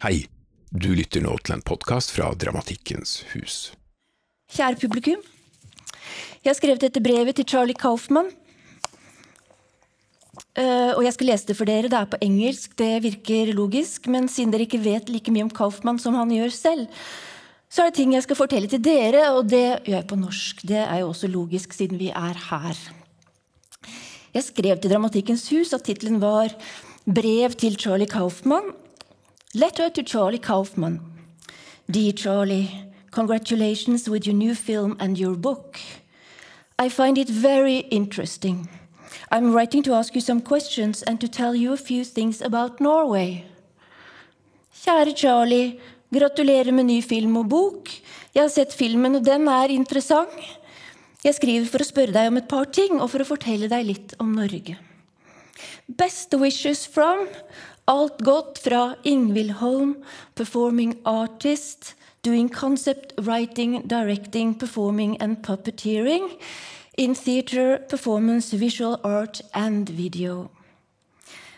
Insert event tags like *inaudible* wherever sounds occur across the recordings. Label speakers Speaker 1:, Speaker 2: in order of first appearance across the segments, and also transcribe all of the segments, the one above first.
Speaker 1: Hei, du lytter nå til en podkast fra Dramatikkens hus.
Speaker 2: Kjære publikum. Jeg har skrevet dette brevet til Charlie Kaufman. Uh, og jeg skal lese det for dere. Det er på engelsk, det virker logisk. Men siden dere ikke vet like mye om Kaufman som han gjør selv, så er det ting jeg skal fortelle til dere, og det gjør jeg på norsk. Det er jo også logisk, siden vi er her. Jeg skrev til Dramatikkens hus at tittelen var Brev til Charlie Kaufman. Letter to Charlie Kaufman. Dear Charlie, congratulations with your new film and your book. I find it very interesting. I'm writing to ask you some questions and to tell you a few things about Norway. Kjære Charlie, gratulerer med ny film og bok. Jeg har sett filmen, og den er interessant. Jeg skriver for å spørre deg om et par ting og for å fortelle deg litt om Norge. Best wishes from Alt godt fra Ingvild Holm, performing artist, doing concept writing, directing, performing and puppeteering in theater, performance, visual art and video.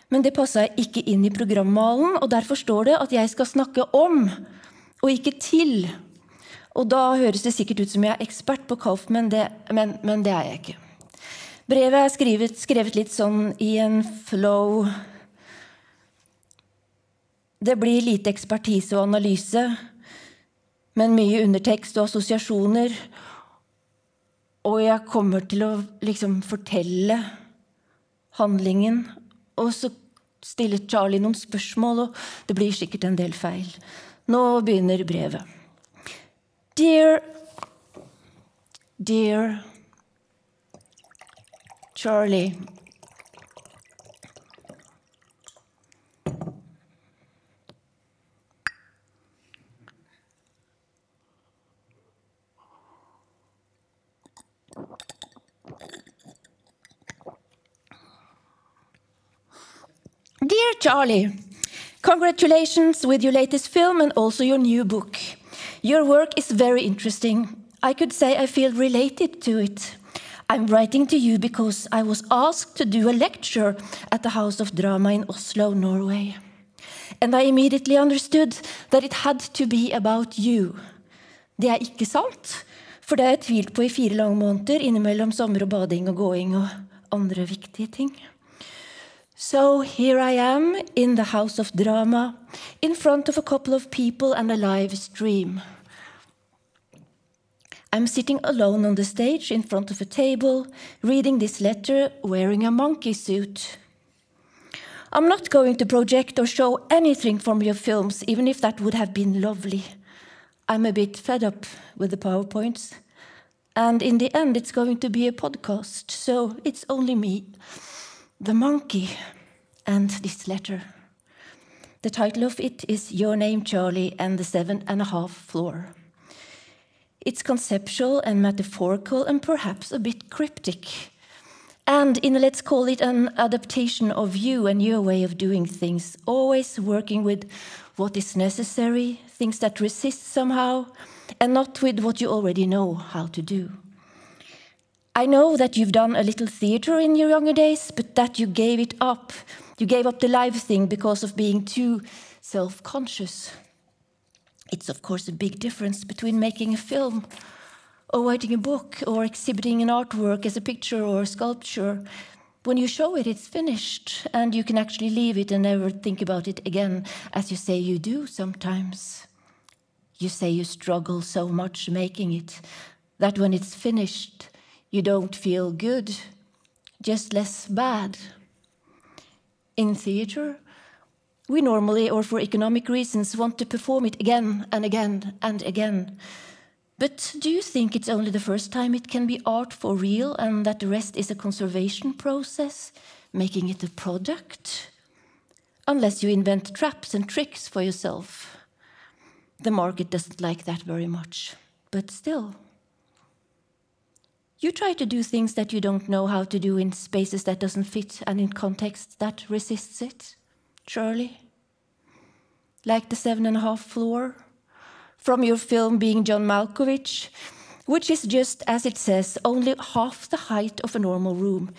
Speaker 2: Men det passa ikke inn i programmalen, og derfor står det at jeg skal snakke om, og ikke til. Og da høres det sikkert ut som jeg er ekspert på Kauf, men det, men, men det er jeg ikke. Brevet er skrevet, skrevet litt sånn i en flow Det blir lite ekspertise og analyse, men mye undertekst og assosiasjoner og jeg kommer til å liksom fortelle handlingen. Og så stiller Charlie noen spørsmål, og det blir sikkert en del feil. Nå begynner brevet. Dear Dear Charlie. Dear Charlie, congratulations with your latest film and also your new book. Your work is very interesting. I could say I feel related to it. I'm writing to you because I was asked to do a lecture at the House of Drama in Oslo, Norway. And I immediately understood that it had to be about you. Det er ikke sant, for det har jeg tvilt på i fire lange måneder innimellom sommer og bading og gåing og andre viktige ting. So here I am in the House of Drama, in front of a couple of people and a live stream. I'm sitting alone on the stage in front of a table, reading this letter, wearing a monkey suit. I'm not going to project or show anything from your films, even if that would have been lovely. I'm a bit fed up with the PowerPoints. And in the end, it's going to be a podcast, so it's only me the monkey and this letter. The title of it is Your Name, Charlie, and the Seven and a Half Floor. It's conceptual and metaphorical and perhaps a bit cryptic. And in, let's call it an adaptation of you and your way of doing things, always working with what is necessary, things that resist somehow, and not with what you already know how to do. I know that you've done a little theater in your younger days, but that you gave it up. You gave up the live thing because of being too self conscious. It's, of course, a big difference between making a film or writing a book or exhibiting an artwork as a picture or a sculpture. When you show it, it's finished, and you can actually leave it and never think about it again, as you say you do sometimes. You say you struggle so much making it that when it's finished, you don't feel good, just less bad. In theater, we normally, or for economic reasons, want to perform it again and again and again. But do you think it's only the first time it can be art for real and that the rest is a conservation process, making it a product? Unless you invent traps and tricks for yourself. The market doesn't like that very much, but still. You try to do things that you don't know how to do in spaces that doesn't fit and in contexts that resists it. Surely. Like the seven and a half floor from your film being John Malkovich, which is just as it says, only half the height of a normal room.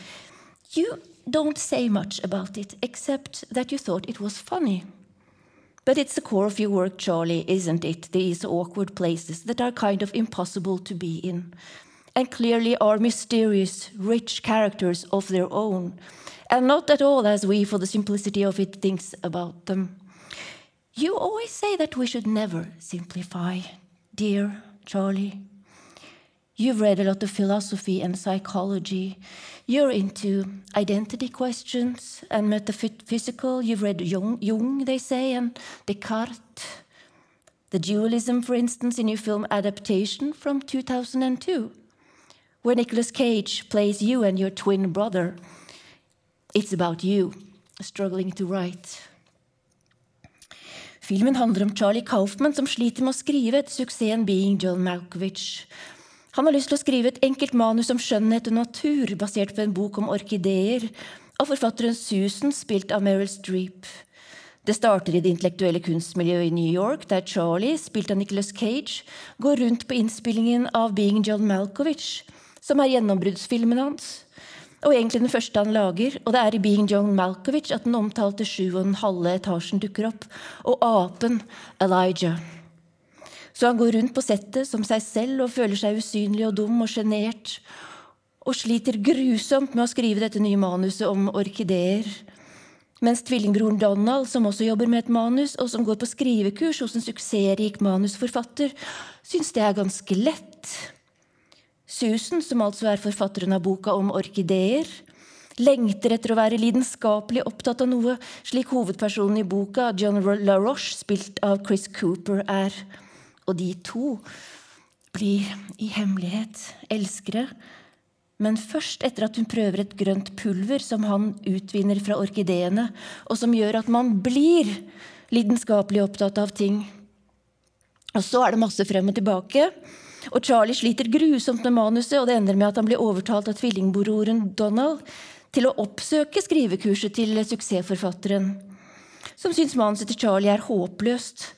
Speaker 2: You don't say much about it, except that you thought it was funny. But it's the core of your work, Charlie, isn't it? These awkward places that are kind of impossible to be in, and clearly are mysterious, rich characters of their own, and not at all as we, for the simplicity of it, thinks about them. You always say that we should never simplify, dear Charlie. You've read a lot of philosophy and psychology. You're into identity questions and metaphysical. You've read Jung, Jung, they say, and Descartes. The dualism, for instance, in your film Adaptation from 2002, where Nicolas Cage plays you and your twin brother. It's about you struggling to write. Filmen handler om Charlie Kaufman som sliter med å skrive etter suksessen Being John Malkovich. Han har lyst til å skrive et enkelt manus om skjønnhet og natur, basert på en bok om orkideer, av forfatteren Susan, spilt av Meryl Streep. Det starter i det intellektuelle kunstmiljøet i New York, der Charlie, spilt av Nicholas Cage, går rundt på innspillingen av Being John Malkovich, som er gjennombruddsfilmen hans og egentlig den første han lager. Og det er i Being John Malkovich at den omtalte sju og en halve etasjen dukker opp, og apen Elijah. Så han går rundt på settet som seg selv og føler seg usynlig og dum og sjenert, og sliter grusomt med å skrive dette nye manuset om orkideer. Mens tvillingbroren Donald, som også jobber med et manus, og som går på skrivekurs hos en suksessrik manusforfatter, syns det er ganske lett. Susan, som altså er forfatteren av boka om orkideer, lengter etter å være lidenskapelig opptatt av noe, slik hovedpersonen i boka, John LaRoche, spilt av Chris Cooper, er. Og de to blir i hemmelighet elskere, men først etter at hun prøver et grønt pulver som han utvinner fra orkideene, og som gjør at man blir lidenskapelig opptatt av ting. Og så er det masse frem og tilbake. Og Charlie sliter grusomt med manuset, og det ender med at han blir overtalt av tvillingbroren Donald til å oppsøke skrivekurset til suksessforfatteren, som syns manuset til Charlie er håpløst,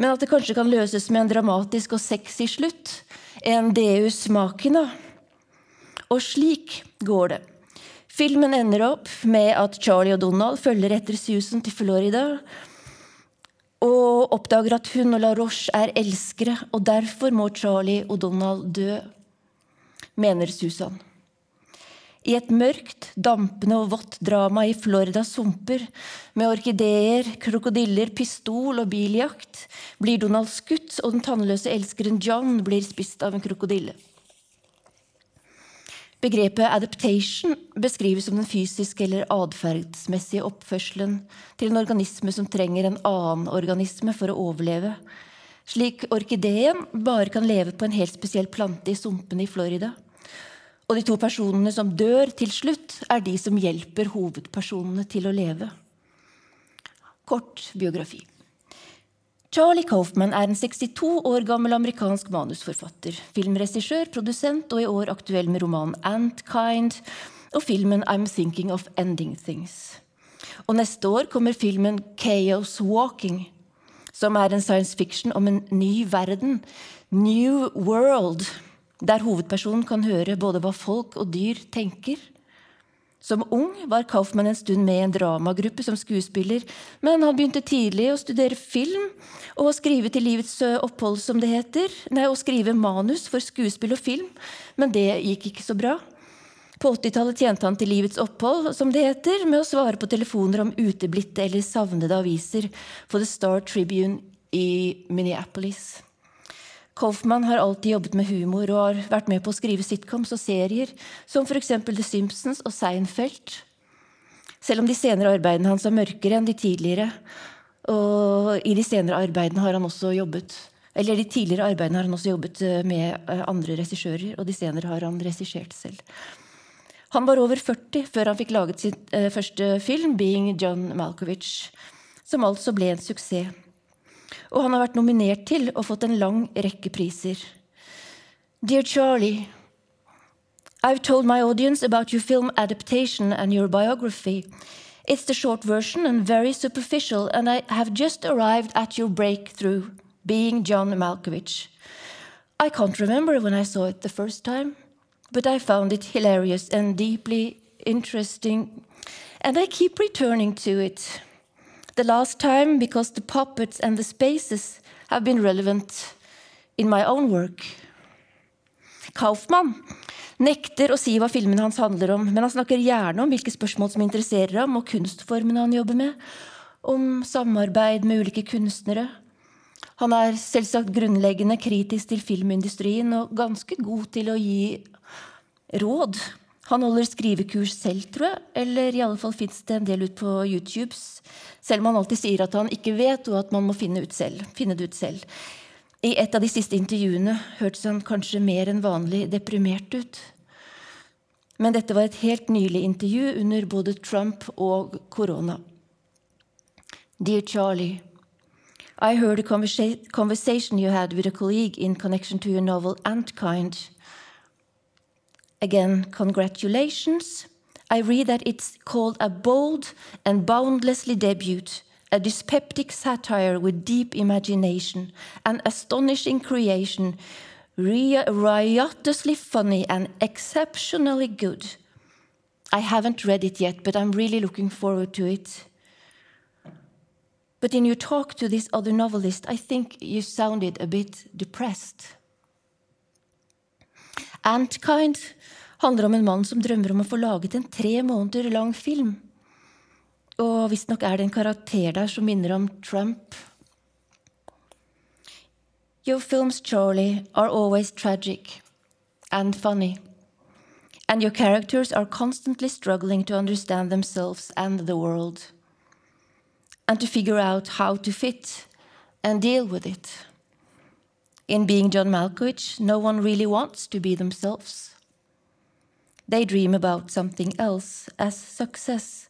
Speaker 2: men at det kanskje kan løses med en dramatisk og sexy slutt, en deus machina. Og slik går det. Filmen ender opp med at Charlie og Donald følger etter Susan til Florida, og oppdager at hun og La Roche er elskere, og derfor må Charlie og Donald dø, mener Susan. I et mørkt, dampende og vått drama i Floridas sumper, med orkideer, krokodiller, pistol og biljakt, blir Donald skutt, og den tannløse elskeren John blir spist av en krokodille. Begrepet adaptation beskrives som den fysiske eller atferdsmessige oppførselen til en organisme som trenger en annen organisme for å overleve, slik orkideen bare kan leve på en helt spesiell plante i sumpene i Florida. Og de to personene som dør til slutt, er de som hjelper hovedpersonene til å leve. Kort biografi. Charlie Kaufman er en 62 år gammel amerikansk manusforfatter, filmregissør, produsent og i år aktuell med romanen Antkind og filmen I'm Thinking of Ending Things. Og neste år kommer filmen Chaos Walking, som er en science fiction om en ny verden, New World, der hovedpersonen kan høre både hva folk og dyr tenker som ung var Kaufmann en stund med i en dramagruppe som skuespiller, men han begynte tidlig å studere film og skrive til livets opphold, som det heter. Nei, å skrive manus for skuespill og film, men det gikk ikke så bra. På 80-tallet tjente han til livets opphold, som det heter, med å svare på telefoner om uteblitte eller savnede aviser for The Star Tribune i Minneapolis. Kaufman har alltid jobbet med humor og har vært med på å skrive sitcoms og serier, som f.eks. The Simpsons og Seinfeld. Selv om de senere arbeidene hans er mørkere enn de tidligere. Og i de senere arbeidene har han også jobbet eller de tidligere arbeidene har han også jobbet eh, med eh, andre regissører, og de senere har han regissert selv. Han var over 40 før han fikk laget sin eh, første film, 'Being John Malkovich', som altså ble en suksess og han har vært nominert til og fått en lang rekke priser. Dear Charlie, I've told my audience about your film adaptation and your biography. It's the short version and very superficial, and I have just arrived at your breakthrough, being John Malkovich. I can't remember when I saw it the first time, but I found it hilarious and deeply interesting, and I keep returning to it. The last time because the puppets and the spaces have been relevant in my own work. Kaufmann nekter å si hva filmen hans handler om, men han snakker gjerne om hvilke spørsmål som interesserer ham, og kunstformene han jobber med, om samarbeid med ulike kunstnere. Han er selvsagt grunnleggende kritisk til filmindustrien og ganske god til å gi råd. Han holder skrivekurs selv, tror jeg, eller i alle fall fins det en del ut på YouTubes. selv om han alltid sier at han ikke vet, og at man må finne, selv, finne det ut selv. I et av de siste intervjuene hørtes han kanskje mer enn vanlig deprimert ut. Men dette var et helt nylig intervju under både Trump og korona. Dear Charlie, I heard a conversa conversation you had with a colleague in connection to your novel Antkind. Again, congratulations. I read that it's called a bold and boundlessly debut a dyspeptic satire with deep imagination, an astonishing creation, riotously funny and exceptionally good. I haven't read it yet, but I'm really looking forward to it. But in your talk to this other novelist, I think you sounded a bit depressed. Antkind handler om en mann som drømmer om å få laget en tre måneder lang film. Og visstnok er det en karakter der som minner om Trump. Your films, Charlie, are always tragic and funny. And your characters are constantly struggling to understand themselves and the world. And to figure out how to fit and deal with it. In being John Malkovich, no one really wants to be themselves. They dream about something else as success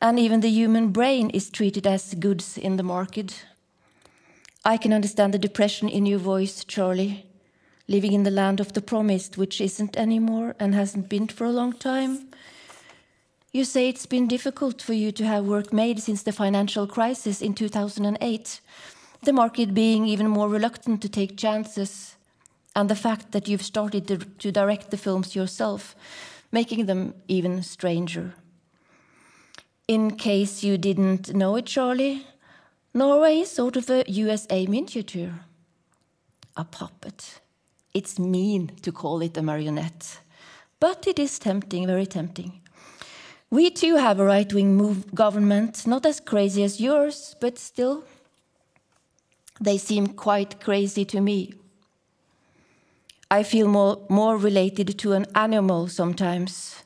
Speaker 2: and even the human brain is treated as goods in the market. I can understand the depression in your voice, Charlie, living in the land of the promised, which isn't anymore and hasn't been for a long time. You say it's been difficult for you to have work made since the financial crisis in 2008, the market being even more reluctant to take chances, and the fact that you've started to, direct the films yourself, making them even stranger. In case you didn't know it, Charlie, Norway is sort of a USA miniature. A puppet. It's mean to call it a marionette, but it is tempting, very tempting. We too have a right wing government, not as crazy as yours, but still. They seem quite crazy to me. I feel more, more related to an animal sometimes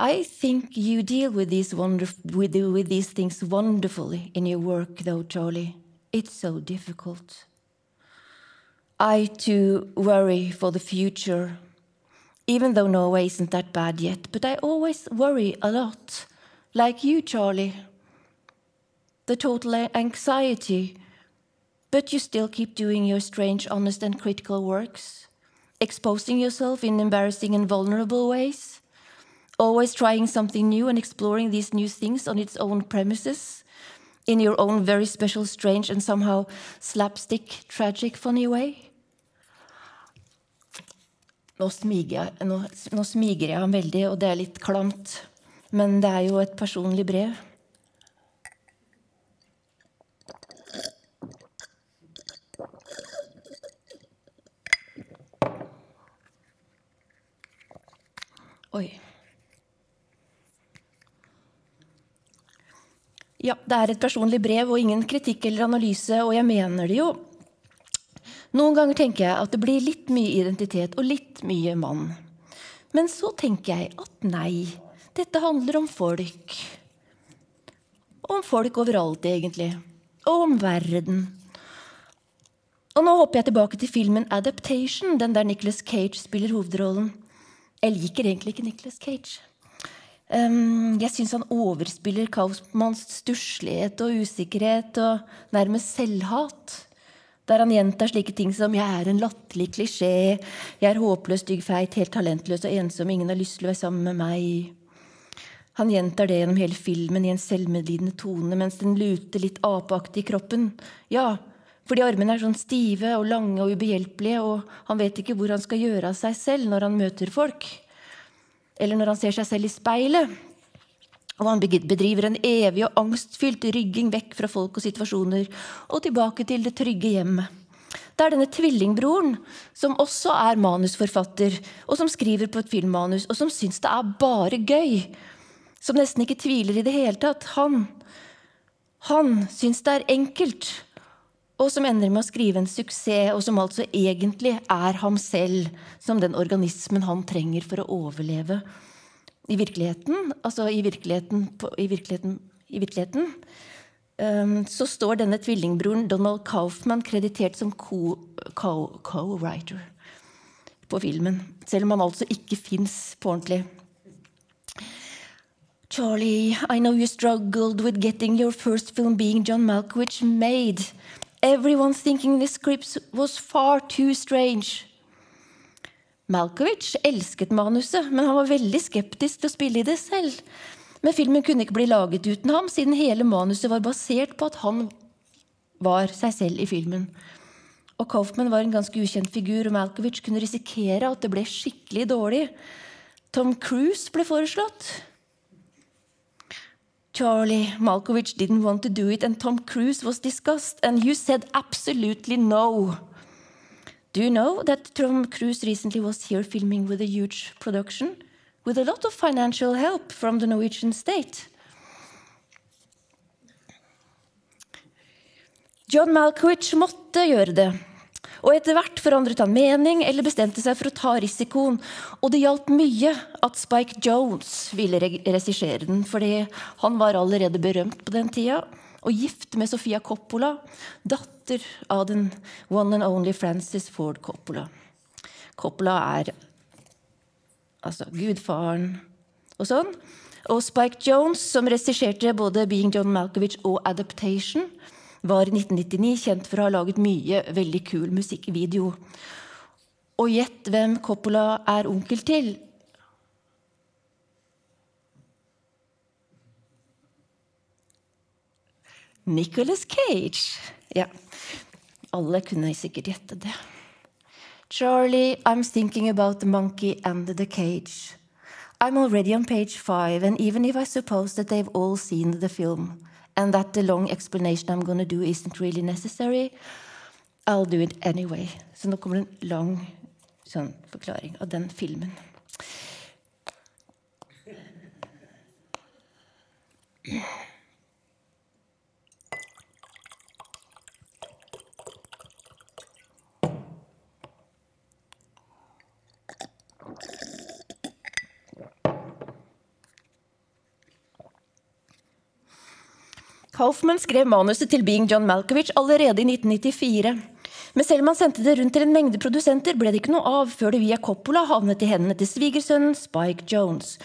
Speaker 2: I think you deal with these with, with these things wonderfully in your work, though, Charlie. It's so difficult. I too worry for the future, even though Norway isn't that bad yet. But I always worry a lot, like you, Charlie. The total anxiety, but you still keep doing your strange, honest, and critical works, exposing yourself in embarrassing and vulnerable ways always trying something new and exploring these new things on its own premises, in your own very special, strange, and somehow slapstick, tragic, funny way? Nå smiger, jeg, nå, nå smiger jeg ham veldig, og det er litt klamt. Men det er jo et personlig brev. Oi. Ja, det er et personlig brev og ingen kritikk eller analyse, og jeg mener det jo. Noen ganger tenker jeg at det blir litt mye identitet og litt mye mann. Men så tenker jeg at nei, dette handler om folk. Om folk overalt, egentlig. Og om verden. Og nå hopper jeg tilbake til filmen Adaptation, den der Nicholas Cage spiller hovedrollen. Jeg liker egentlig ikke Nicholas Cage. Um, jeg syns han overspiller Kaufmanns stusslighet og usikkerhet og nærmest selvhat. Der han gjentar slike ting som 'jeg er en latterlig klisjé', 'jeg er håpløs, stygg, feit, helt talentløs og ensom, ingen har lyst til å være sammen med meg'. Han gjentar det gjennom hele filmen i en selvmedlidende tone mens den luter litt apeaktig i kroppen. Ja, fordi armene er sånn stive og lange og ubehjelpelige, og han vet ikke hvor han skal gjøre av seg selv når han møter folk eller når han ser seg selv i speilet. Og han bedriver en evig og angstfylt rygging vekk fra folk og situasjoner og tilbake til det trygge hjemmet. Det er denne tvillingbroren, som også er manusforfatter, og som skriver på et filmmanus, og som syns det er bare gøy, som nesten ikke tviler i det hele tatt. Han, han syns det er enkelt, og som ender med å skrive en suksess, og som altså egentlig er ham selv, som den organismen han trenger for å overleve i virkeligheten, altså i virkeligheten, i virkeligheten, i virkeligheten um, så står denne tvillingbroren Donald Kaufman kreditert som co-writer co på filmen. Selv om han altså ikke fins på ordentlig. Charlie, I know you struggled with getting your first film being John Malkovich made. Everyone thinking the script was far too strange. Malkovich elsket manuset, men han var veldig skeptisk til å spille i det selv. Men filmen kunne ikke bli laget uten ham, siden hele manuset var basert på at han var seg selv i filmen. Og Kaufman var en ganske ukjent figur, og Malkovich kunne risikere at det ble skikkelig dårlig. Tom Cruise ble foreslått. Charlie, Malkovich didn't want to do it, and Tom Cruise was discussed, and you said absolutely no. Do you know that Tom Cruise recently was here filming with a huge production with a lot of financial help from the Norwegian state? John Malkovich måtte gjøre det. Og etter hvert forandret han mening eller bestemte seg for å ta risikoen. Og det hjalp mye at Spike Jones ville regissere den, fordi han var allerede berømt på den tida og gift med Sofia Coppola, datter av den one and only Francis Ford Coppola. Coppola er altså gudfaren og sånn. Og Spike Jones, som regisserte både Being John Malkovich og Adaptation, var i 1999 kjent for å ha laget mye veldig kul musikkvideo. Og gjett hvem Coppola er onkel til? Nicholas Cage. Ja, alle kunne sikkert gjette det. Charlie, I'm thinking about the monkey and the cage. I'm already on page five, and even if I suppose that they've all seen the film, and that the long explanation I'm going to do isn't really necessary, I'll do it anyway. Så nå kommer det en lang sånn forklaring av den filmen. Hoffman skrev manuset til Being John Malkovich allerede i 1994. Men selv om han sendte det rundt til en mengde produsenter, ble det ikke noe av før det via Coppola havnet i hendene til svigersønnen Spike Jones.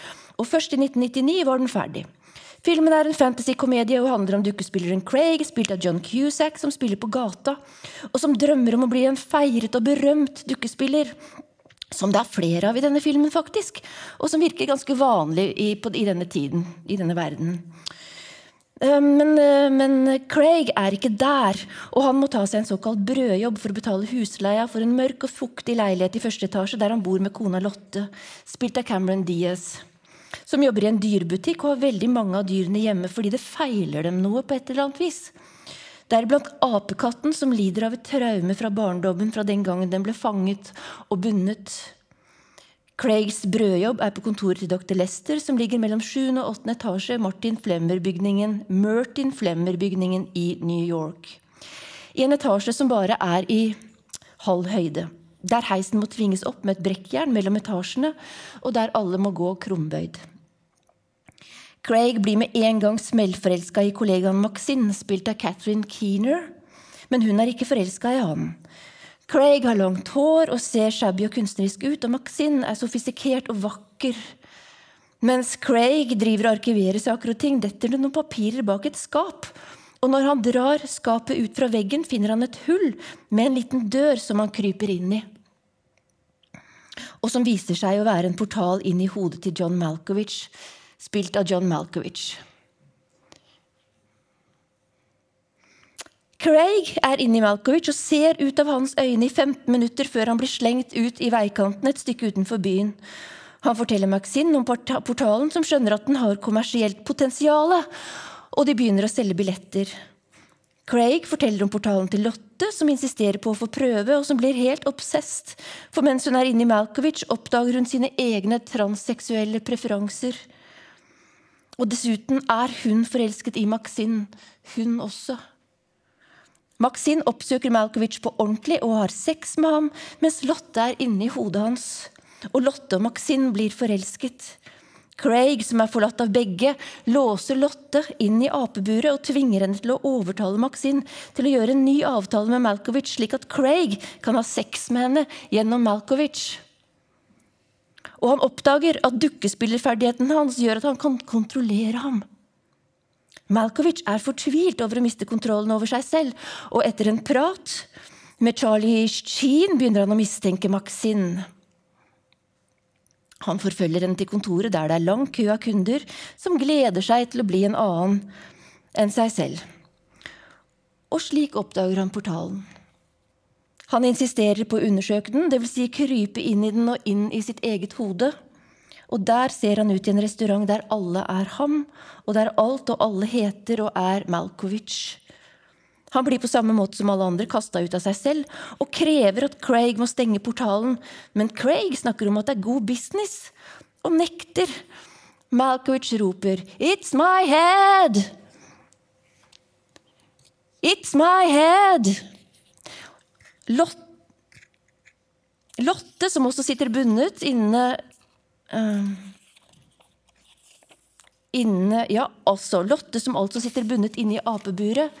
Speaker 2: Og først i 1999 var den ferdig. Filmen er en fantasy-komedie og handler om dukkespilleren Craig, spilt av John Cusack, som spiller på gata, og som drømmer om å bli en feiret og berømt dukkespiller. Som det er flere av i denne filmen, faktisk. Og som virker ganske vanlig i, på, i denne tiden, i denne verden. Eh, men, eh, men, Craig er ikke der, og han må ta seg en såkalt brødjobb for å betale husleia for en mørk og fuktig leilighet i første etasje der han bor med kona Lotte, spilt av Cameron Diaz, som jobber i en dyrebutikk og har veldig mange av dyrene hjemme fordi det feiler dem noe på et eller annet vis. Deriblant apekatten, som lider av et traume fra barndommen fra den gangen den ble fanget og bundet Craigs brødjobb er på kontoret til dr. Lester, som ligger mellom 7. og 8. etasje Martin Flemmer-bygningen Mertin Flemmer-bygningen i New York. I en etasje som bare er i halv høyde. Der heisen må tvinges opp med et brekkjern mellom etasjene, og der alle må gå krumbøyd. Craig blir med en gang smellforelska i kollegaen Maxine, spilt av Catherine Keener, men hun er ikke forelska i han. Craig har langt hår og ser shabby og kunstnerisk ut, og Maxine er sofistikert og vakker. Mens Craig driver og arkiverer saker og ting, detter det noen papirer bak et skap. Og når han drar skapet ut fra veggen, finner han et hull med en liten dør som han kryper inn i. Og som viser seg å være en portal inn i hodet til John Malkovich, spilt av John Malkovich. Craig er inni Malkovich og ser ut av hans øyne i 15 minutter før han blir slengt ut i veikanten et stykke utenfor byen. Han forteller Maxine om portalen, som skjønner at den har kommersielt potensial, og de begynner å selge billetter. Craig forteller om portalen til Lotte, som insisterer på å få prøve, og som blir helt obsesst, for mens hun er inne i Malkovich, oppdager hun sine egne transseksuelle preferanser. Og dessuten er hun forelsket i Maxine, hun også. Maxine oppsøker Malkovich på ordentlig og har sex med ham, mens Lotte er inne i hodet hans og Lotte og Maxin blir forelsket. Craig, som er forlatt av begge, låser Lotte inn i apeburet og tvinger henne til å overtale Maxin til å gjøre en ny avtale med Malkovich, slik at Craig kan ha sex med henne gjennom Malkovich. Og han oppdager at dukkespillerferdigheten hans gjør at han kan kontrollere ham. Malkovich er fortvilt over å miste kontrollen over seg selv, og etter en prat med Charlie Sheen begynner han å mistenke Maxine. Han forfølger henne til kontoret der det er lang kø av kunder som gleder seg til å bli en annen enn seg selv. Og slik oppdager han portalen. Han insisterer på å undersøke den, dvs. Si krype inn i den og inn i sitt eget hode. Og der ser han ut i en restaurant der alle er ham, og der alt og alle heter og er Malkovich. Han blir på samme måte som alle andre kasta ut av seg selv og krever at Craig må stenge portalen, men Craig snakker om at det er god business, og nekter. Malkovich roper 'It's my head'! It's my head! Lot Lotte, som også sitter bundet inne Inne Ja, altså Lotte, som altså sitter bundet inne i apeburet,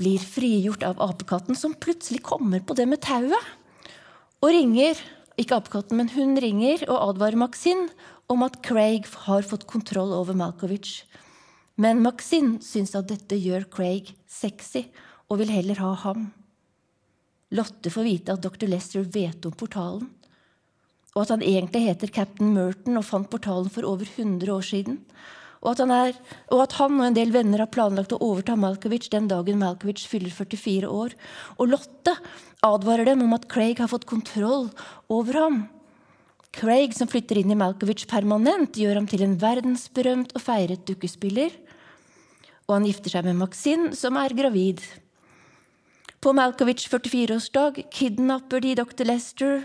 Speaker 2: blir frigjort av apekatten, som plutselig kommer på det med tauet. Og ringer, ikke apekatten, men hun ringer og advarer Maxin om at Craig har fått kontroll over Malkovich. Men Maxin syns at dette gjør Craig sexy, og vil heller ha ham. Lotte får vite at dr. Lester vet om portalen, og at han egentlig heter Captain Merton og fant portalen for over 100 år siden og at, er, og at, han og en del venner har planlagt å overta Malkovich den dagen Malkovich fyller 44 år. Og Lotte advarer dem om at Craig har fått kontroll over ham. Craig, som flytter inn i Malkovich permanent, gjør ham til en verdensberømt og feiret dukkespiller. Og han gifter seg med Maxine, som er gravid. På Malkovich 44-årsdag kidnapper de dr. Lester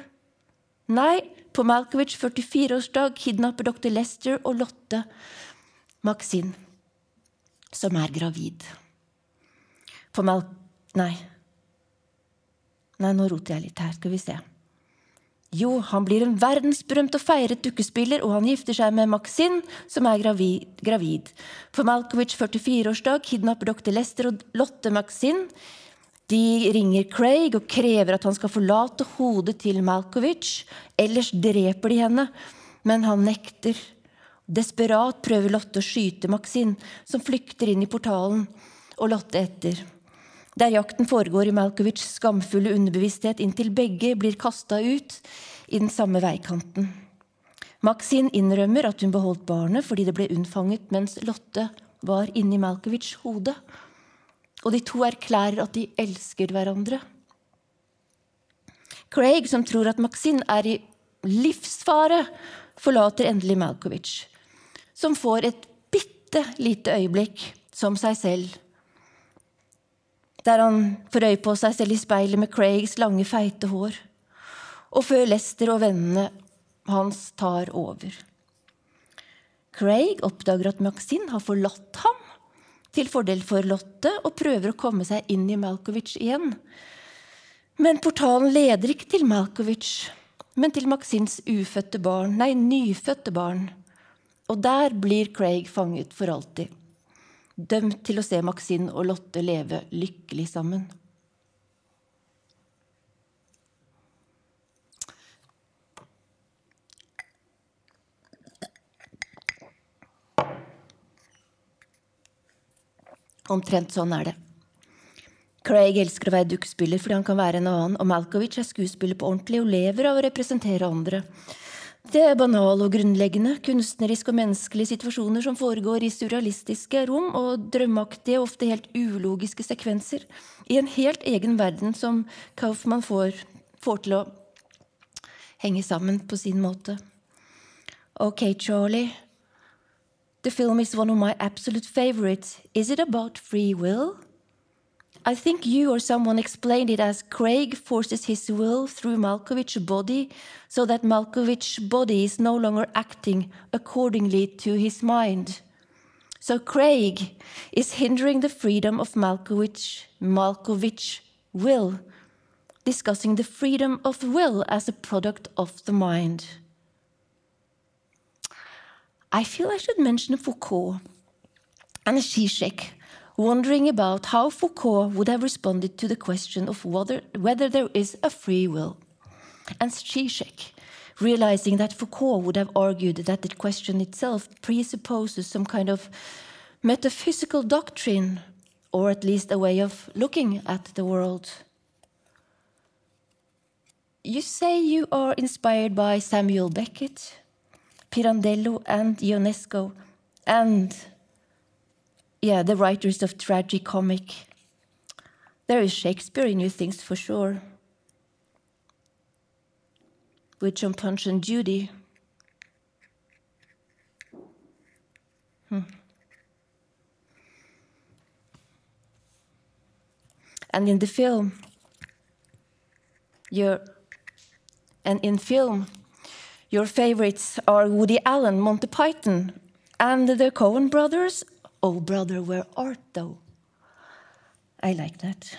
Speaker 2: Nei, på Malkovich 44-årsdag kidnapper dr. Lester og Lotte Maxine, som er gravid. På Mal... Nei. Nei, nå roter jeg litt her. Skal vi se. Jo, han blir en verdensberømt og feiret dukkespiller, og han gifter seg med Maxine, som er gravid. gravid. På Malkovich 44-årsdag kidnapper dr. Lester og Lotte Maxine. De ringer Craig og krever at han skal forlate hodet til Malkovich, ellers dreper de henne, men han nekter. Desperat prøver Lotte å skyte Maxine, som flykter inn i portalen, og Lotte etter. Der jakten foregår i Malkovics skamfulle underbevissthet inntil begge blir kasta ut i den samme veikanten. Maxine innrømmer at hun beholdt barnet fordi det ble unnfanget mens Lotte var inni Malkovics hode. Og de to erklærer at de elsker hverandre. Craig, som tror at Maxine er i livsfare, forlater endelig Malkovich som får et bitte lite øyeblikk som seg selv. Der han får øye på seg selv i speilet med Craigs lange, feite hår. Og før Lester og vennene hans tar over. Craig oppdager at Maxine har forlatt ham til fordel for Lotte, og prøver å komme seg inn i Malkovich igjen. Men portalen leder ikke til Malkovich, men til Maxins ufødte barn, nei, nyfødte barn. Og der blir Craig fanget for alltid, dømt til å se Maxine og Lotte leve lykkelig sammen. Omtrent sånn er det. Craig elsker å være dukkespiller fordi han kan være en annen, og Malkovich er skuespiller på ordentlig og lever av å representere andre. Det er banale og grunnleggende, kunstneriske og menneskelige situasjoner som foregår i surrealistiske rom og drømmeaktige, ofte helt ulogiske sekvenser, i en helt egen verden som Kaufmann får, får til å henge sammen på sin måte. Ok, Charlie. The film is one of my absolute favorites. Is it about free will? I think you or someone explained it as Craig forces his will through Malkovich's body so that Malkovich's body is no longer acting accordingly to his mind. So Craig is hindering the freedom of Malkovich, Malkovich will, discussing the freedom of will as a product of the mind. I feel I should mention Foucault and Zizek, wondering about how Foucault would have responded to the question of whether, whether there is a free will. And Zizek, realizing that Foucault would have argued that the question itself presupposes some kind of metaphysical doctrine, or at least a way of looking at the world. You say you are inspired by Samuel Beckett, Pirandello, and Ionesco, and yeah, the writers of tragicomic. There is Shakespeare in your things for sure. With John Punch and Judy. Hmm. And in the film, your and in film, your favorites are Woody Allen, Monty Python, and the Coen brothers. Oh, brother, where art thou? I like that.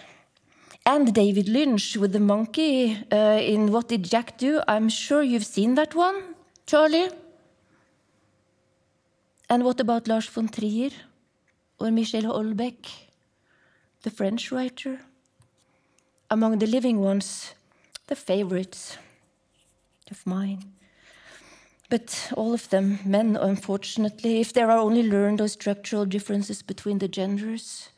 Speaker 2: And David Lynch with the monkey uh, in What Did Jack Do? I'm sure you've seen that one, Charlie. And what about Lars von Trier or Michel Houellebecq, the French writer? Among the living ones, the favorites of mine. But all of them, men, unfortunately, if there are only learned or structural differences between the genders,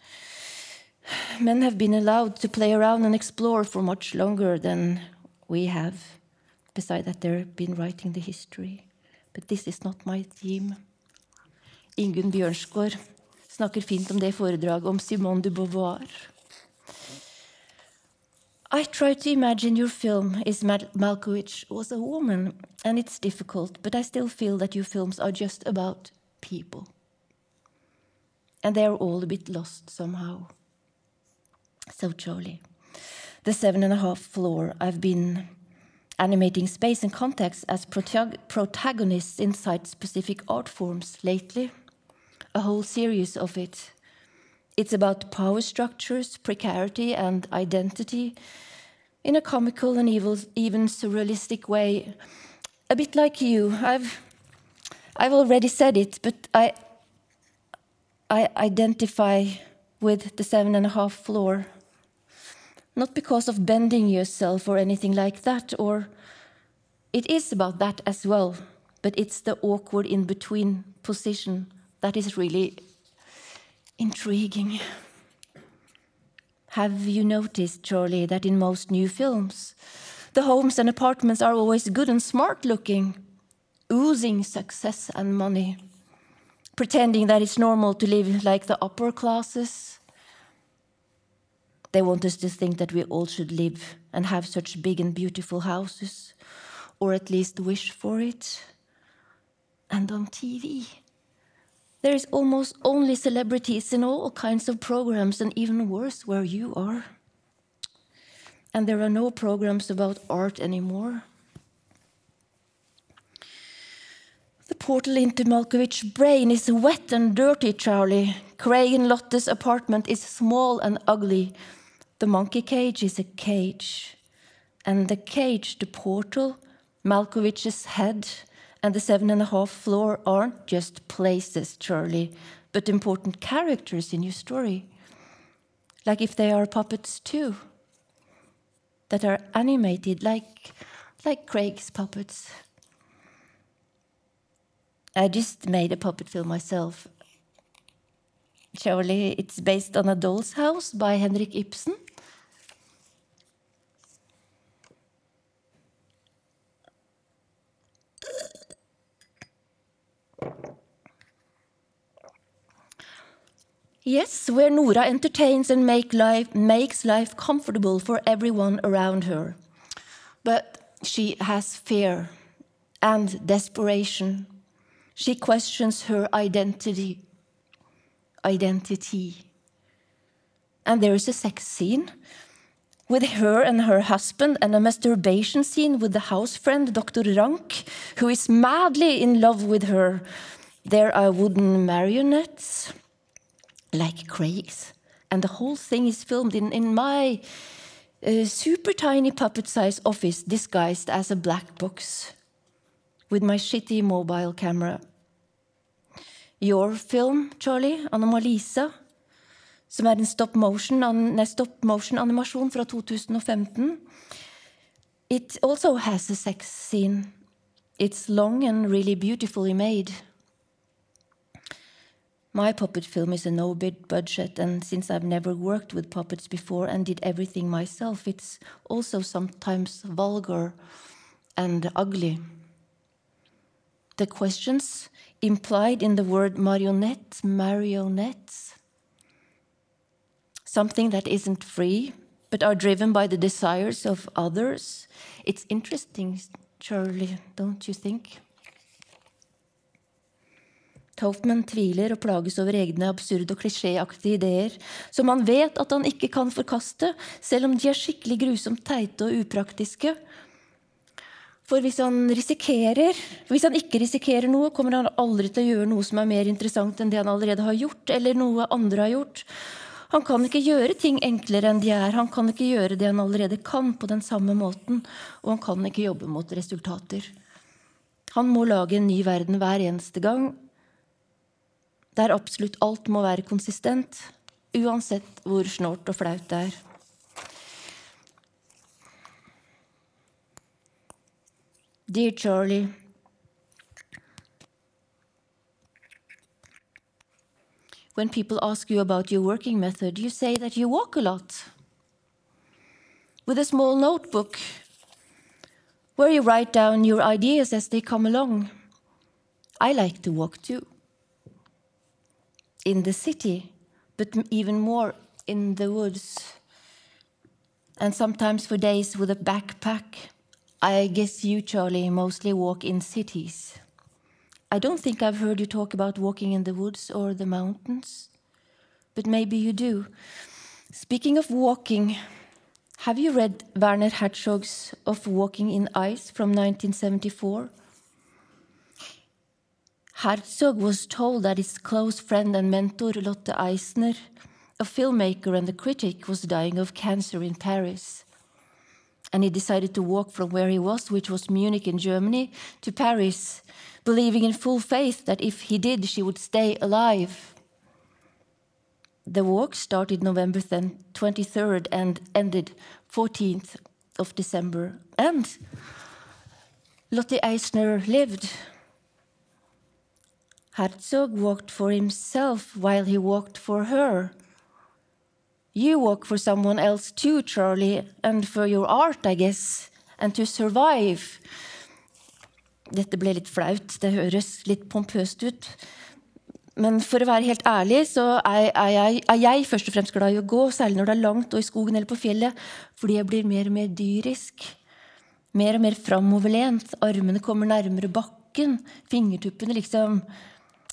Speaker 2: men have been allowed to play around and explore for much longer than we have. Besides that, they've been writing the history. But this is not my theme. Ingunn Bjørnsgaard snakker fint om det foredraget om Simone de Beauvoir. I try to imagine your film is Mal Malkovich was a woman, and it's difficult, but I still feel that your films are just about people. And they are all a bit lost somehow. So, Charlie, the seven and a half floor, I've been animating space and context as protag protagonists inside specific art forms lately, a whole series of it. It's about power structures, precarity, and identity in a comical and evil, even surrealistic way. A bit like you. I've, I've already said it, but I, I identify with the seven and a half floor. Not because of bending yourself or anything like that, or it is about that as well, but it's the awkward in between position that is really intriguing. Have you noticed, Charlie, that in most new films, the homes and apartments are always good and smart looking, oozing success and money, pretending that it's normal to live like the upper classes? They want us to think that we all should live and have such big and beautiful houses, or at least wish for it. And on TV, there is almost only celebrities in all kinds of programs, and even worse where you are. And there are no programs about art anymore. The portal into Malkovich's brain is wet and dirty, Charlie. Craig and Lotte's apartment is small and ugly. The monkey cage is a cage. And the cage, the portal, Malkovich's head, and the seven and a half floor aren't just places, Charlie, but important characters in your story. Like if they are puppets too, that are animated like, like Craig's puppets. I just made a puppet film myself. Charlie, it's based on A Doll's House by Henrik Ibsen. Yes, where Nora entertains and make life, makes life comfortable for everyone around her. But she has fear, and desperation. She questions her identity. Identity. And there is a sex scene with her and her husband, and a masturbation scene with the house friend, Dr. Rank, who is madly in love with her. There are wooden marionettes, like Craig's, and the whole thing is filmed in, in my uh, super tiny puppet sized office disguised as a black box with my shitty mobile camera. Your film, Charlie, Anomalisa, som er en stop motion-animasjon stop motion fra 2015. It also has a sex scene. It's long and really beautifully made. My puppet film is a no bid budget, and since I've never worked with puppets before and did everything myself, it's also sometimes vulgar and ugly. The questions implied in the word marionette, marionettes, something that isn't free, but are driven by the desires of others. It's interesting, Charlie, don't you think? Taufman tviler og plages over egne absurde og klisjéaktige ideer, som han vet at han ikke kan forkaste, selv om de er skikkelig grusomt teite og upraktiske. For hvis han risikerer, hvis han ikke risikerer noe, kommer han aldri til å gjøre noe som er mer interessant enn det han allerede har gjort, eller noe andre har gjort. Han kan ikke gjøre ting enklere enn de er. Han kan ikke gjøre det han allerede kan, på den samme måten. Og han kan ikke jobbe mot resultater. Han må lage en ny verden hver eneste gang, der absolutt alt må være konsistent, uansett hvor snålt og flaut det er. Dear Charlie. When people ask you about your working method, you say that you walk a lot. With a small notebook where you write down your ideas as they come along. I like to walk too in the city, but even more in the woods. And sometimes for days with a backpack. I guess you, Charlie, mostly walk in cities. I don't think I've heard you talk about walking in the woods or the mountains, but maybe you do. Speaking of walking, have you read Werner Herzog's Of Walking in Ice from 1974? Herzog was told that his close friend and mentor Lotte Eisner, a filmmaker and a critic, was dying of cancer in Paris. And he decided to walk from where he was, which was Munich in Germany, to Paris, believing in full faith that if he did, she would stay alive. The walk started November 23rd and ended 14th of December. And Lotte Eisner lived. Herzog walked for himself while he walked for her. You walk for someone else too, Charlie, and for your art, I guess, and to survive. Dette ble litt flaut, det høres litt pompøst ut. Men for å være helt ærlig så er, er, er, jeg, først og fremst glad i å gå, særlig når det er langt og i skogen eller på fjellet, fordi jeg blir mer og mer dyrisk. Mer og mer framoverlent. Armene kommer nærmere bakken. Fingertuppene liksom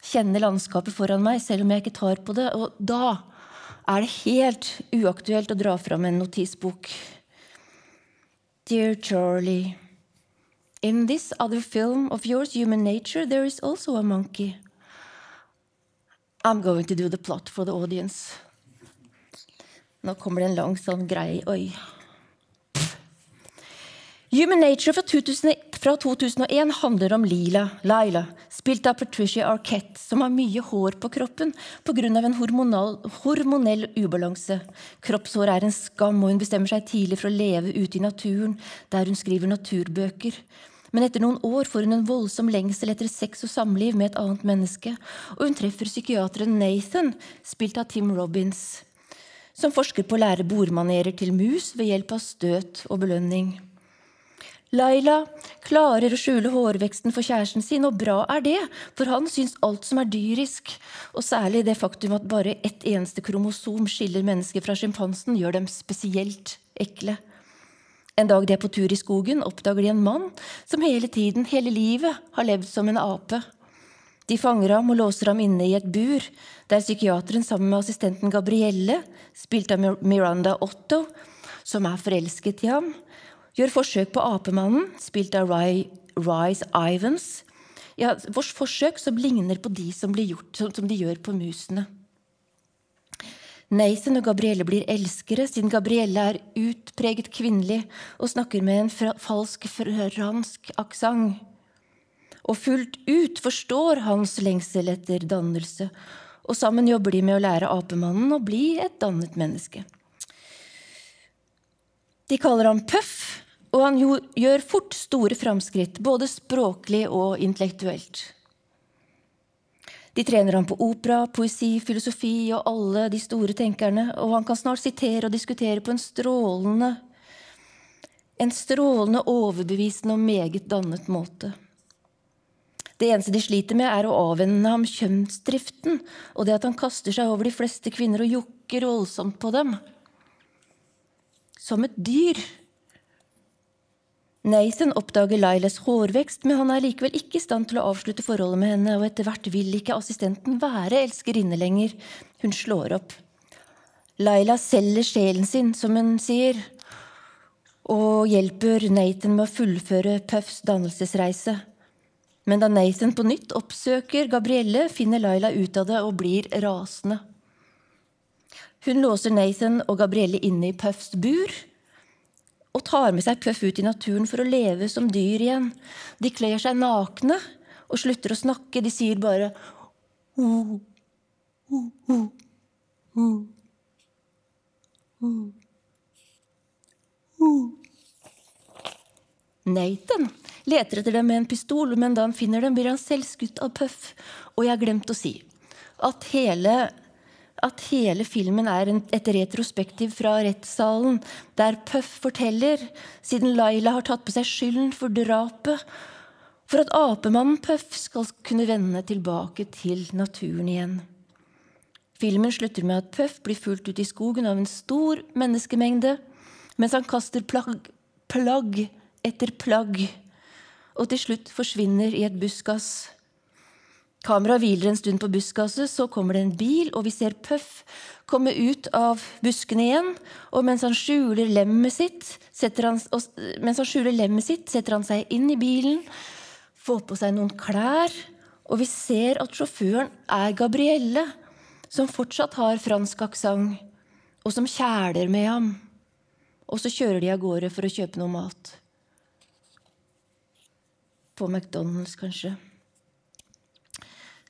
Speaker 2: kjenner landskapet foran meg, selv om jeg ikke tar på det. Og da er det helt uaktuelt å dra fram en notisbok. Dear Charlie. In this other film of yours, Human Nature, there is also a monkey. I'm going to do the plot for the audience. Nå kommer det en lang sånn grei Oi. Human Nature fra, 2000, fra 2001 handler om Lila, Laila, spilt av Patricia Arquette, som har mye hår på kroppen pga. en hormonal, hormonell ubalanse. Kroppshår er en skam, og hun bestemmer seg tidlig for å leve ute i naturen, der hun skriver naturbøker. Men etter noen år får hun en voldsom lengsel etter sex og samliv med et annet menneske, og hun treffer psykiateren Nathan, spilt av Tim Robins, som forsker på å lære bordmanerer til mus ved hjelp av støt og belønning. Laila klarer å skjule hårveksten for kjæresten sin, og bra er det, for han syns alt som er dyrisk, og særlig det faktum at bare ett eneste kromosom skiller mennesker fra sjimpansen, gjør dem spesielt ekle. En dag de er på tur i skogen, oppdager de en mann som hele tiden, hele livet, har levd som en ape. De fanger ham og låser ham inne i et bur, der psykiateren sammen med assistenten Gabrielle, spilt av Miranda Otto, som er forelsket i ham, gjør forsøk på apemannen, spilt av Rise Ivans. Ja, vårt forsøk som ligner på de som, gjort, som de gjør på musene. Nathan og Gabrielle blir elskere, siden Gabrielle er utpreget kvinnelig og snakker med en falsk fransk aksent. Og fullt ut forstår hans lengsel etter dannelse, og sammen jobber de med å lære apemannen å bli et dannet menneske. De kaller ham Puff, og han gjør fort store framskritt, både språklig og intellektuelt. De trener ham på opera, poesi, filosofi og alle de store tenkerne, og han kan snart sitere og diskutere på en strålende, en strålende, overbevisende og meget dannet måte. Det eneste de sliter med, er å avvenne ham kjønnsdriften og det at han kaster seg over de fleste kvinner og jokker voldsomt på dem. Som et dyr. Nathan oppdager Lailas hårvekst, men han er likevel ikke i stand til å avslutte forholdet med henne, og etter hvert vil ikke assistenten være elskerinne lenger. Hun slår opp. Laila selger sjelen sin, som hun sier, og hjelper Nathan med å fullføre Puffs dannelsesreise. Men da Nathan på nytt oppsøker Gabrielle, finner Laila ut av det og blir rasende. Hun låser Nathan og Gabrielle inne i Puffs bur og tar med seg Puff ut i naturen for å leve som dyr igjen. De kler seg nakne og slutter å snakke. De sier bare ho, ho, ho, ho, ho. Nathan leter etter dem med en pistol, men da han finner dem, blir han selv skutt av Puff. Og jeg har glemt å si at hele at hele filmen er et retrospektiv fra rettssalen, der Puff forteller, siden Laila har tatt på seg skylden for drapet, for at apemannen Puff skal kunne vende tilbake til naturen igjen. Filmen slutter med at Puff blir fulgt ut i skogen av en stor menneskemengde, mens han kaster plagg, plagg etter plagg, og til slutt forsvinner i et buskas. Kameraet hviler en stund på buskaset, så kommer det en bil, og vi ser Puff komme ut av buskene igjen. Og mens han skjuler lemmet sitt, setter han, skjuler lemmet sitt, setter han seg inn i bilen, får på seg noen klær, og vi ser at sjåføren er Gabrielle, som fortsatt har fransk aksent, og som kjæler med ham. Og så kjører de av gårde for å kjøpe noe mat. På McDonald's, kanskje.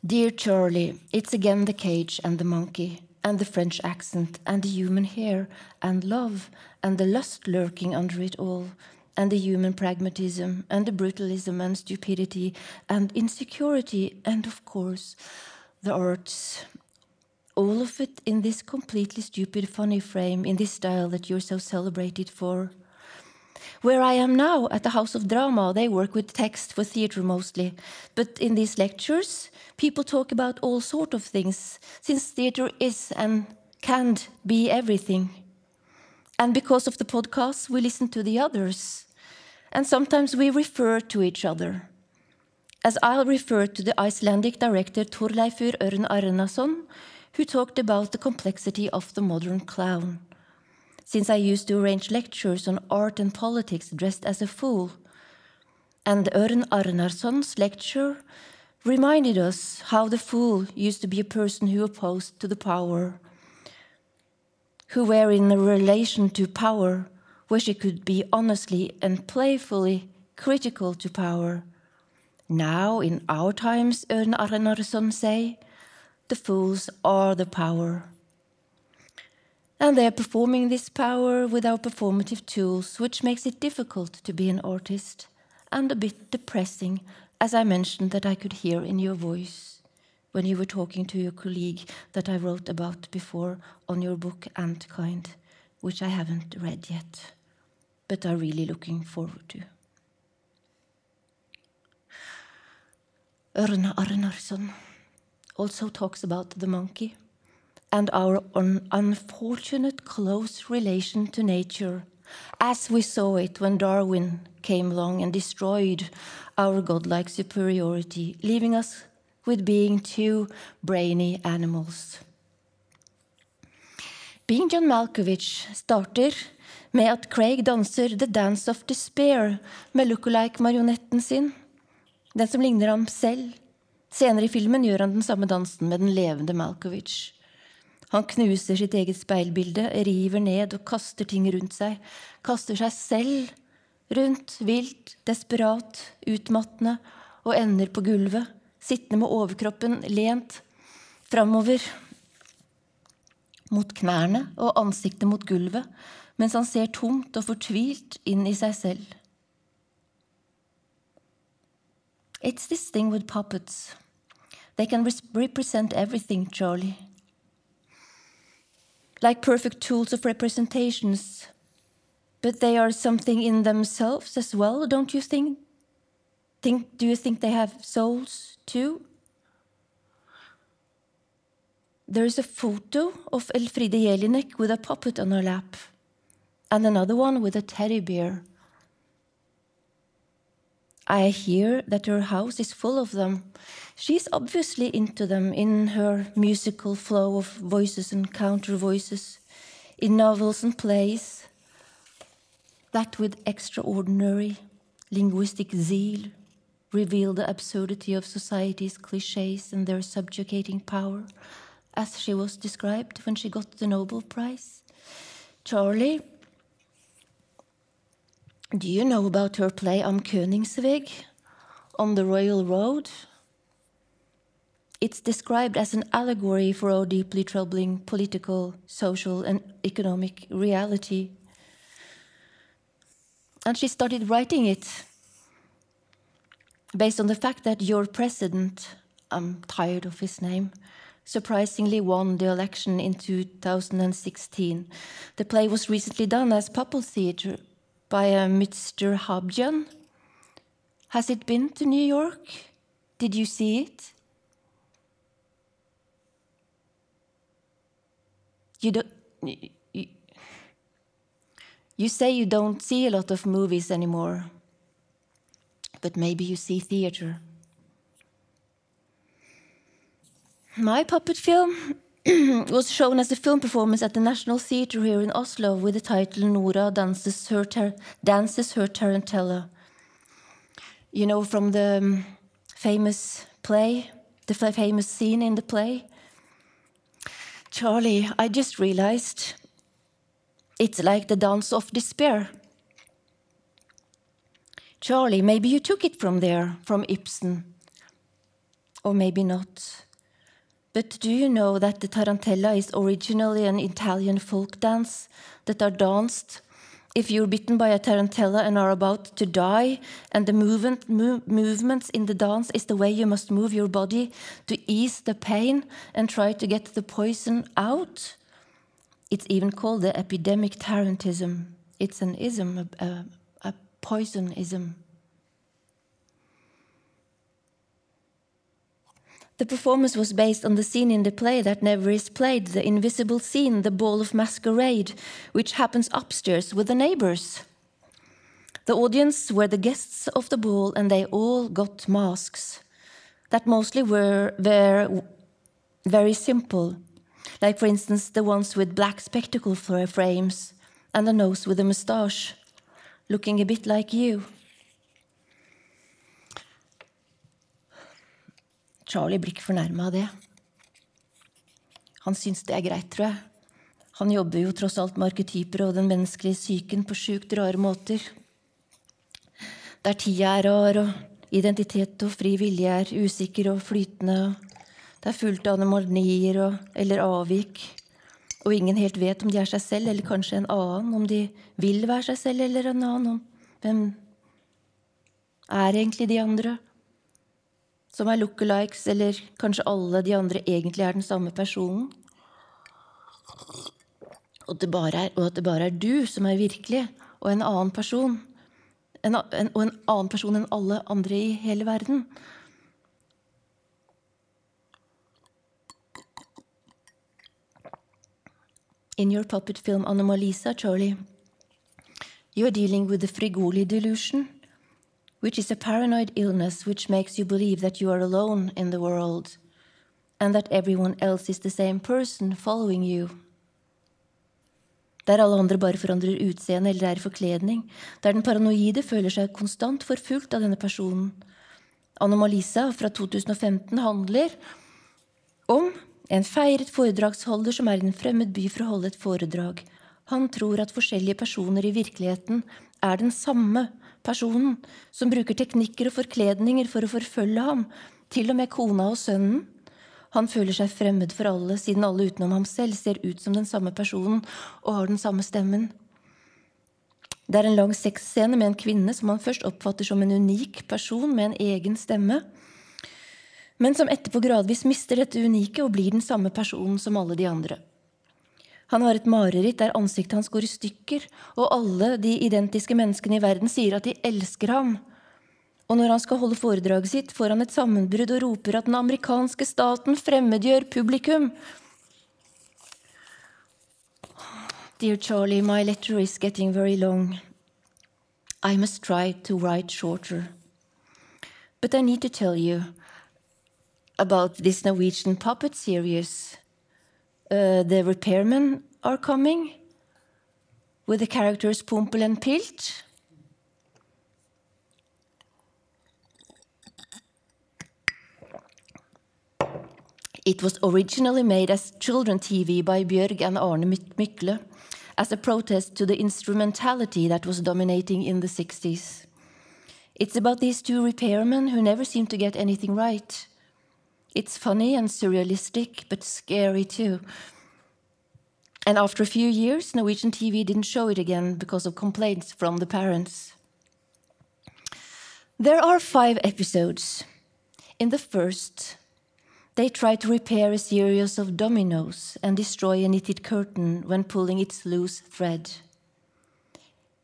Speaker 2: Dear Charlie, it's again the cage and the monkey, and the French accent, and the human hair, and love, and the lust lurking under it all, and the human pragmatism, and the brutalism, and stupidity, and insecurity, and of course, the arts. All of it in this completely stupid, funny frame, in this style that you're so celebrated for. Where I am now, at the House of Drama, they work with text for theatre mostly. But in these lectures, people talk about all sort of things, since theatre is and can't be everything. And because of the podcasts, we listen to the others. And sometimes we refer to each other. As I'll refer to the Icelandic director Torleifur Örn Arnason, who talked about the complexity of the modern clown since I used to arrange lectures on art and politics dressed as a fool. And Örn Arnarsson's lecture reminded us how the fool used to be a person who opposed to the power, who were in a relation to power where she could be honestly and playfully critical to power. Now, in our times, Örn Arnarsson say, the fools are the power. And they are performing this power with our performative tools, which makes it difficult to be an artist and a bit depressing, as I mentioned that I could hear in your voice when you were talking to your colleague that I wrote about before on your book Antkind, which I haven't read yet, but are really looking forward to. Örna Arnarsson also talks about the monkey and our un unfortunate close relation to nature as we saw it when Darwin came along and destroyed our godlike superiority, leaving us with being two brainy animals. Being John Malkovich starter med at Craig danser The Dance of Despair med look-alike-marionetten sin, den som ligner ham selv. Senere i filmen gjør han den samme dansen med den levende Malkovich. Han knuser sitt eget speilbilde, river ned og kaster ting rundt seg. Kaster seg selv rundt, vilt, desperat, utmattende, og ender på gulvet, sittende med overkroppen lent framover mot knærne og ansiktet mot gulvet, mens han ser tomt og fortvilt inn i seg selv. It's this thing with puppets. They can represent everything, Charlie. Like perfect tools of representations, but they are something in themselves as well, don't you think? think do you think they have souls too? There is a photo of Elfride Jelinek with a puppet on her lap, and another one with a teddy bear. I hear that her house is full of them. She's obviously into them in her musical flow of voices and counter voices, in novels and plays, that with extraordinary linguistic zeal reveal the absurdity of society's cliches and their subjugating power as she was described when she got the Nobel Prize. Charlie, do you know about her play Am Königsweg on the Royal Road? It's described as an allegory for our deeply troubling political, social, and economic reality. And she started writing it based on the fact that your president, I'm tired of his name, surprisingly won the election in 2016. The play was recently done as Puppel Theatre by uh, Mr. Habjan. Has it been to New York? Did you see it? You don't. You, you say you don't see a lot of movies anymore, but maybe you see theater. My puppet film *clears throat* was shown as a film performance at the National Theatre here in Oslo with the title Nora dances her, dances her tarantella. You know, from the um, famous play, the famous scene in the play. Charlie, I just realized it's like the dance of despair. Charlie, maybe you took it from there, from Ibsen. Or maybe not. But do you know that the tarantella is originally an Italian folk dance that are danced if you're bitten by a tarantella and are about to die, and the movement, move, movements in the dance is the way you must move your body to ease the pain and try to get the poison out? It's even called the epidemic tarantism. It's an ism, a, a, a poisonism. The performance was based on the scene in the play that never is played, the invisible scene, the ball of masquerade, which happens upstairs with the neighbors. The audience were the guests of the ball, and they all got masks that mostly were, very simple, like, for instance, the ones with black spectacle frames and a nose with a moustache, looking a bit like you. Charlie blir ikke fornærma av det. Han syns det er greit, tror jeg. Han jobber jo tross alt med arketyper og den menneskelige psyken på sjukt rare måter. Der tida er rar, og identitet og fri vilje er usikker og flytende. Det er fullt av anomalier eller avvik. Og ingen helt vet om de er seg selv eller kanskje en annen. Om de vil være seg selv eller en annen. Om hvem er egentlig de andre? Som er lookalikes, eller kanskje alle de andre egentlig er den samme personen. Og, er, og at det bare er du som er virkelig, og en annen person. En, en, og en annen person enn alle andre i hele verden. In your puppet film Anomalisa, Charlie, You are dealing with the Frigoli delusion, which is a paranoid illness which makes you believe that you are alone in the world and that everyone else is the same person following you. Der alle andre bare forandrer utseende eller er i forkledning, der den paranoide føler seg konstant forfulgt av denne personen. Anomalisa fra 2015 handler om en feiret foredragsholder som er i en fremmed by for å holde et foredrag. Han tror at forskjellige personer i virkeligheten er den samme personen, som bruker teknikker og forkledninger for å forfølge ham, til og med kona og sønnen. Han føler seg fremmed for alle, siden alle utenom ham selv ser ut som den samme personen og har den samme stemmen. Det er en lang sexscene med en kvinne som han først oppfatter som en unik person med en egen stemme, men som etterpå gradvis mister dette unike og blir den samme personen som alle de andre. Han har et mareritt der ansiktet hans går i stykker, og alle de identiske menneskene i verden sier at de elsker ham. Og når han skal holde foredraget sitt, får han et sammenbrudd og roper at den amerikanske staten fremmedgjør publikum. Dear Charlie, my letter is getting very long. I must try to write shorter. But I need to tell you about this Norwegian puppet series. Uh, the repairmen are coming with the characters Pumpel and Pilt. It was originally made as children TV by Björg and Arne Mykle as a protest to the instrumentality that was dominating in the 60s. It's about these two repairmen who never seem to get anything right. It's funny and surrealistic, but scary too. And after a few years, Norwegian TV didn't show it again because of complaints from the parents. There are five episodes. In the first, they try to repair a series of dominoes and destroy a knitted curtain when pulling its loose thread.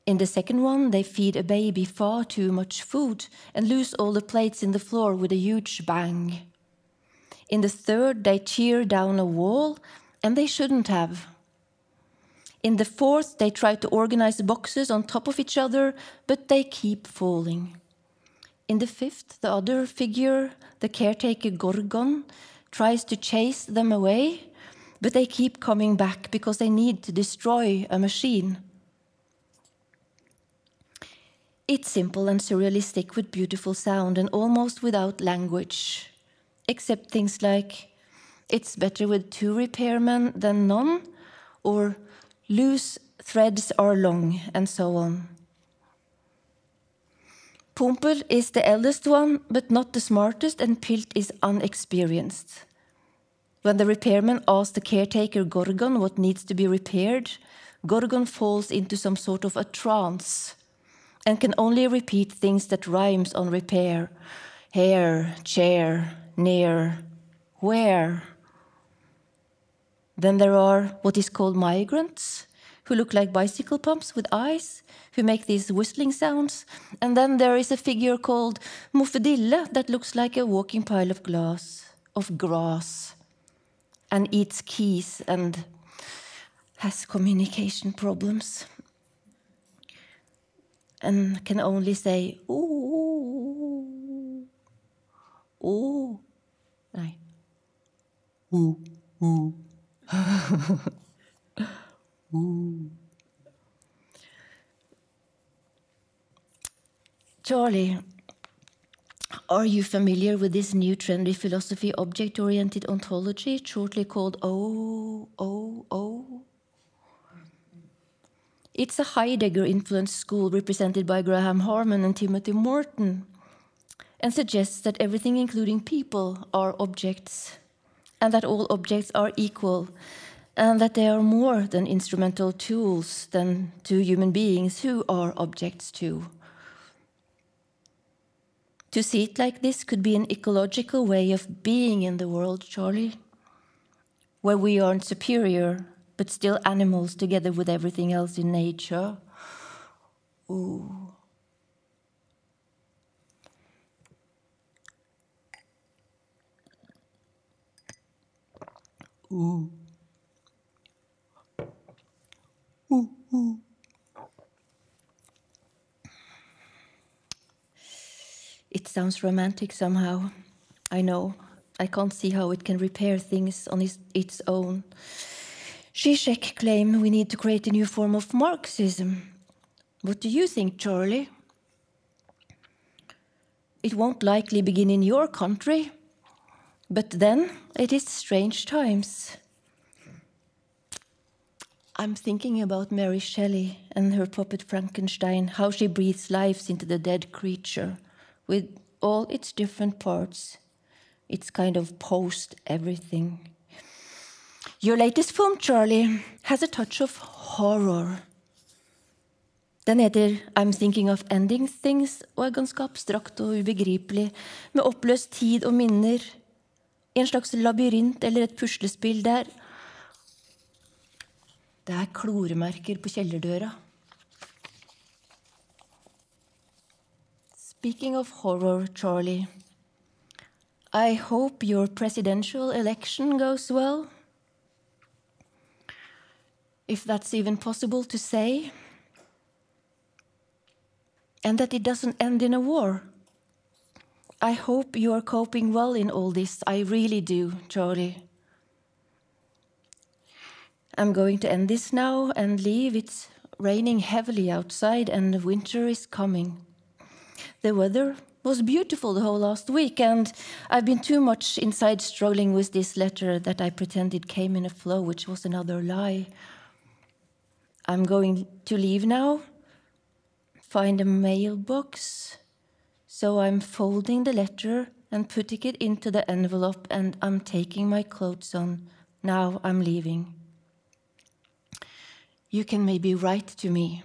Speaker 2: In the second one, they feed a baby far too much food and lose all the plates in the floor with a huge bang. In the third, they tear down a wall, and they shouldn't have. In the fourth, they try to organize boxes on top of each other, but they keep falling. In the fifth, the other figure, the caretaker Gorgon, tries to chase them away, but they keep coming back because they need to destroy a machine. It's simple and surrealistic with beautiful sound and almost without language, except things like it's better with two repairmen than none, or loose threads are long, and so on. Pumpel is the eldest one, but not the smartest, and Pilt is unexperienced. When the repairman asks the caretaker Gorgon what needs to be repaired, Gorgon falls into some sort of a trance and can only repeat things that rhymes on repair. Hair, chair, near, where. Then there are what is called migrants, who look like bicycle pumps with eyes, who make these whistling sounds. And then there is a figure called Moffedille that looks like a walking pile of glass, of grass, and eats keys and has communication problems. And can only say, ooh, ooh. Nei. Ooh, ooh. *laughs* ooh. Charlie, are you familiar with this new trendy philosophy, object oriented ontology, shortly called OOO? It's a Heidegger influenced school represented by Graham Harman and Timothy Morton, and suggests that everything, including people, are objects, and that all objects are equal, and that they are more than instrumental tools than to human beings who are objects too. To see it like this could be an ecological way of being in the world, Charlie, where we aren't superior, but still animals together with everything else in nature. Ooh. Ooh. Ooh, ooh. It sounds romantic somehow. I know. I can't see how it can repair things on its, its own. Zizek claim we need to create a new form of Marxism. What do you think, Charlie? It won't likely begin in your country. But then it is strange times. I'm thinking about Mary Shelley and her puppet Frankenstein, how she breathes life into the dead creature with all its different parts. It's kind of post everything. Your latest film, Charlie, has a touch of horror. Den heter I'm Thinking of Ending Things og er ganske abstrakt og ubegripelig, med oppløst tid og minner, en slags labyrint eller et puslespill der Det er kloremerker på kjellerdøra. Speaking of horror, Charlie, I hope your presidential election goes well. If that's even possible to say. And that it doesn't end in a war. I hope you are coping well in all this. I really do, Charlie. I'm going to end this now and leave. It's raining heavily outside and the winter is coming. The weather was beautiful the whole last week, and I've been too much inside struggling with this letter that I pretended came in a flow, which was another lie. I'm going to leave now, find a mailbox. So I'm folding the letter and putting it into the envelope, and I'm taking my clothes on. Now I'm leaving. You can maybe write to me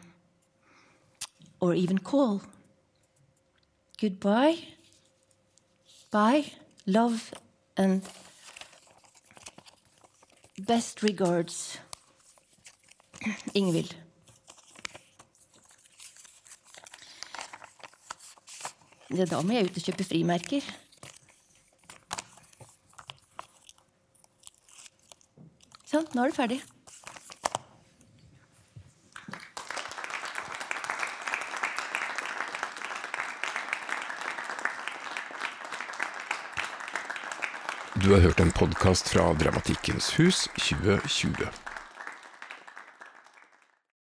Speaker 2: or even call. Goodbye. Bye. Love and best regards. *clears throat* Ingvild. Det da må jeg ut og kjøpe frimerker. Sånn, nå er det ferdig.
Speaker 1: Du har hørt en podkast fra Dramatikkens hus 2020.